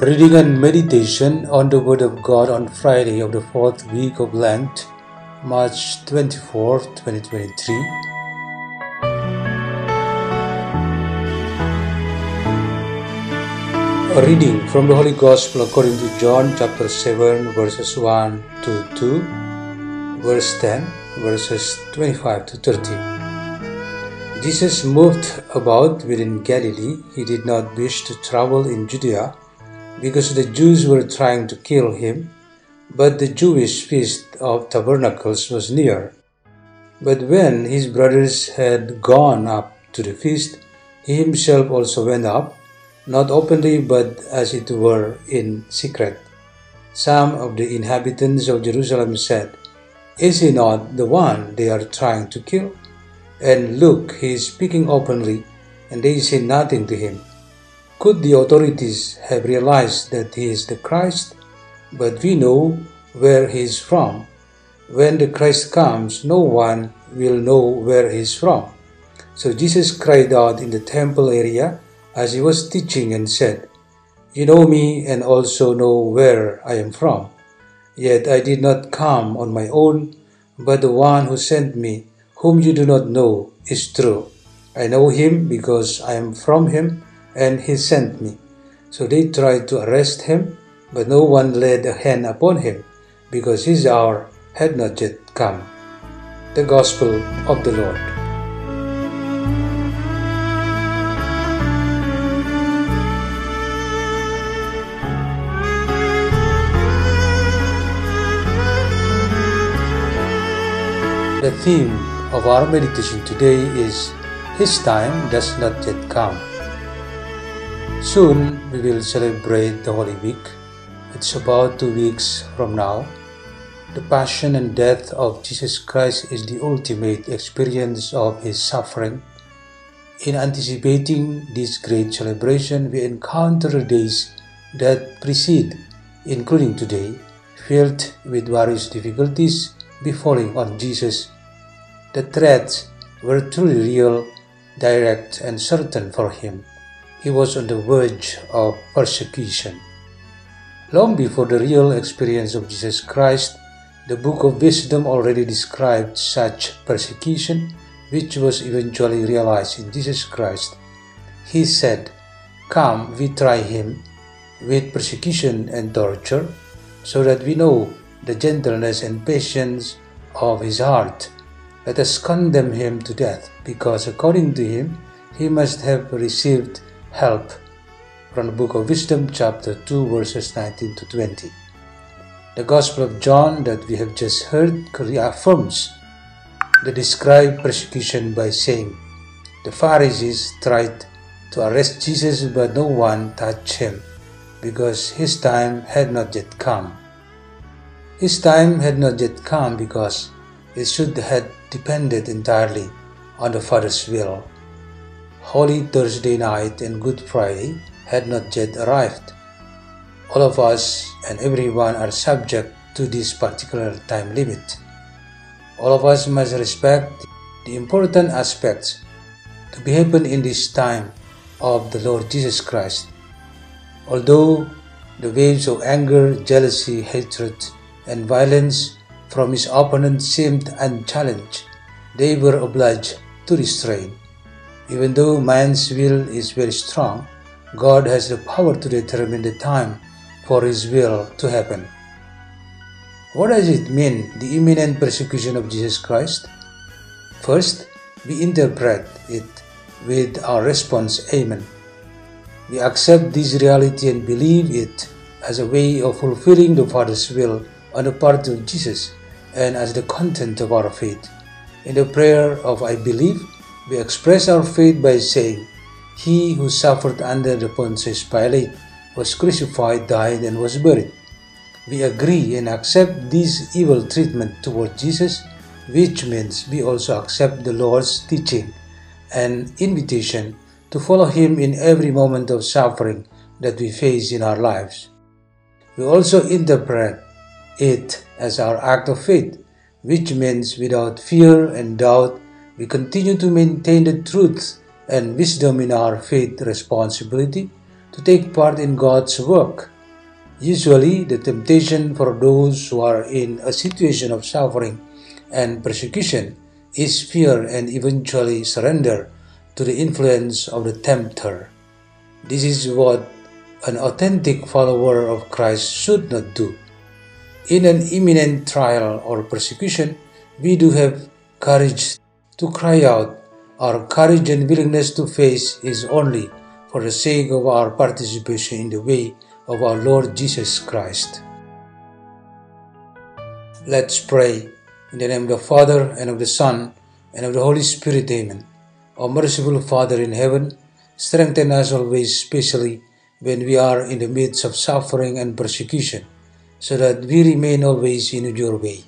Reading and meditation on the Word of God on Friday of the fourth week of Lent, March 24, 2023. A reading from the Holy Gospel according to John chapter 7 verses 1 to 2, verse 10, verses 25 to 30. Jesus moved about within Galilee. He did not wish to travel in Judea because the Jews were trying to kill him, but the Jewish feast of tabernacles was near. But when his brothers had gone up to the feast, he himself also went up not openly but as it were in secret. Some of the inhabitants of Jerusalem said, Is he not the one they are trying to kill? And look, he is speaking openly, and they say nothing to him. Could the authorities have realized that he is the Christ? But we know where he is from. When the Christ comes, no one will know where he is from. So Jesus cried out in the temple area as he was teaching and said, You know me and also know where I am from. Yet I did not come on my own, but the one who sent me, whom you do not know, is true. I know him because I am from him, and he sent me. So they tried to arrest him, but no one laid a hand upon him, because his hour had not yet come. The Gospel of the Lord. The theme of our meditation today is His time does not yet come. Soon we will celebrate the Holy Week. It's about two weeks from now. The passion and death of Jesus Christ is the ultimate experience of His suffering. In anticipating this great celebration, we encounter days that precede, including today, filled with various difficulties befalling on Jesus. The threats were truly real, direct, and certain for him. He was on the verge of persecution. Long before the real experience of Jesus Christ, the Book of Wisdom already described such persecution, which was eventually realized in Jesus Christ. He said, Come, we try him with persecution and torture, so that we know the gentleness and patience of his heart. Let us condemn him to death, because according to him, he must have received help. From the Book of Wisdom, chapter 2, verses 19 to 20. The Gospel of John that we have just heard reaffirms the described persecution by saying, The Pharisees tried to arrest Jesus, but no one touched him, because his time had not yet come. His time had not yet come because it should have depended entirely on the Father's will. Holy Thursday night and Good Friday had not yet arrived. All of us and everyone are subject to this particular time limit. All of us must respect the important aspects to be happen in this time of the Lord Jesus Christ. Although the waves of anger, jealousy, hatred, and violence from his opponent seemed unchallenged, they were obliged to restrain. Even though man's will is very strong, God has the power to determine the time for his will to happen. What does it mean, the imminent persecution of Jesus Christ? First, we interpret it with our response, Amen. We accept this reality and believe it as a way of fulfilling the Father's will on the part of Jesus and as the content of our faith. In the prayer of I believe, we express our faith by saying, He who suffered under the Pontius Pilate was crucified, died, and was buried. We agree and accept this evil treatment toward Jesus, which means we also accept the Lord's teaching and invitation to follow Him in every moment of suffering that we face in our lives. We also interpret it as our act of faith, which means without fear and doubt, we continue to maintain the truth and wisdom in our faith responsibility to take part in God's work. Usually, the temptation for those who are in a situation of suffering and persecution is fear and eventually surrender to the influence of the tempter. This is what an authentic follower of Christ should not do. In an imminent trial or persecution, we do have courage to cry out. Our courage and willingness to face is only for the sake of our participation in the way of our Lord Jesus Christ. Let's pray. In the name of the Father, and of the Son, and of the Holy Spirit. Amen. O merciful Father in heaven, strengthen us always, especially when we are in the midst of suffering and persecution, so that we remain always in your way.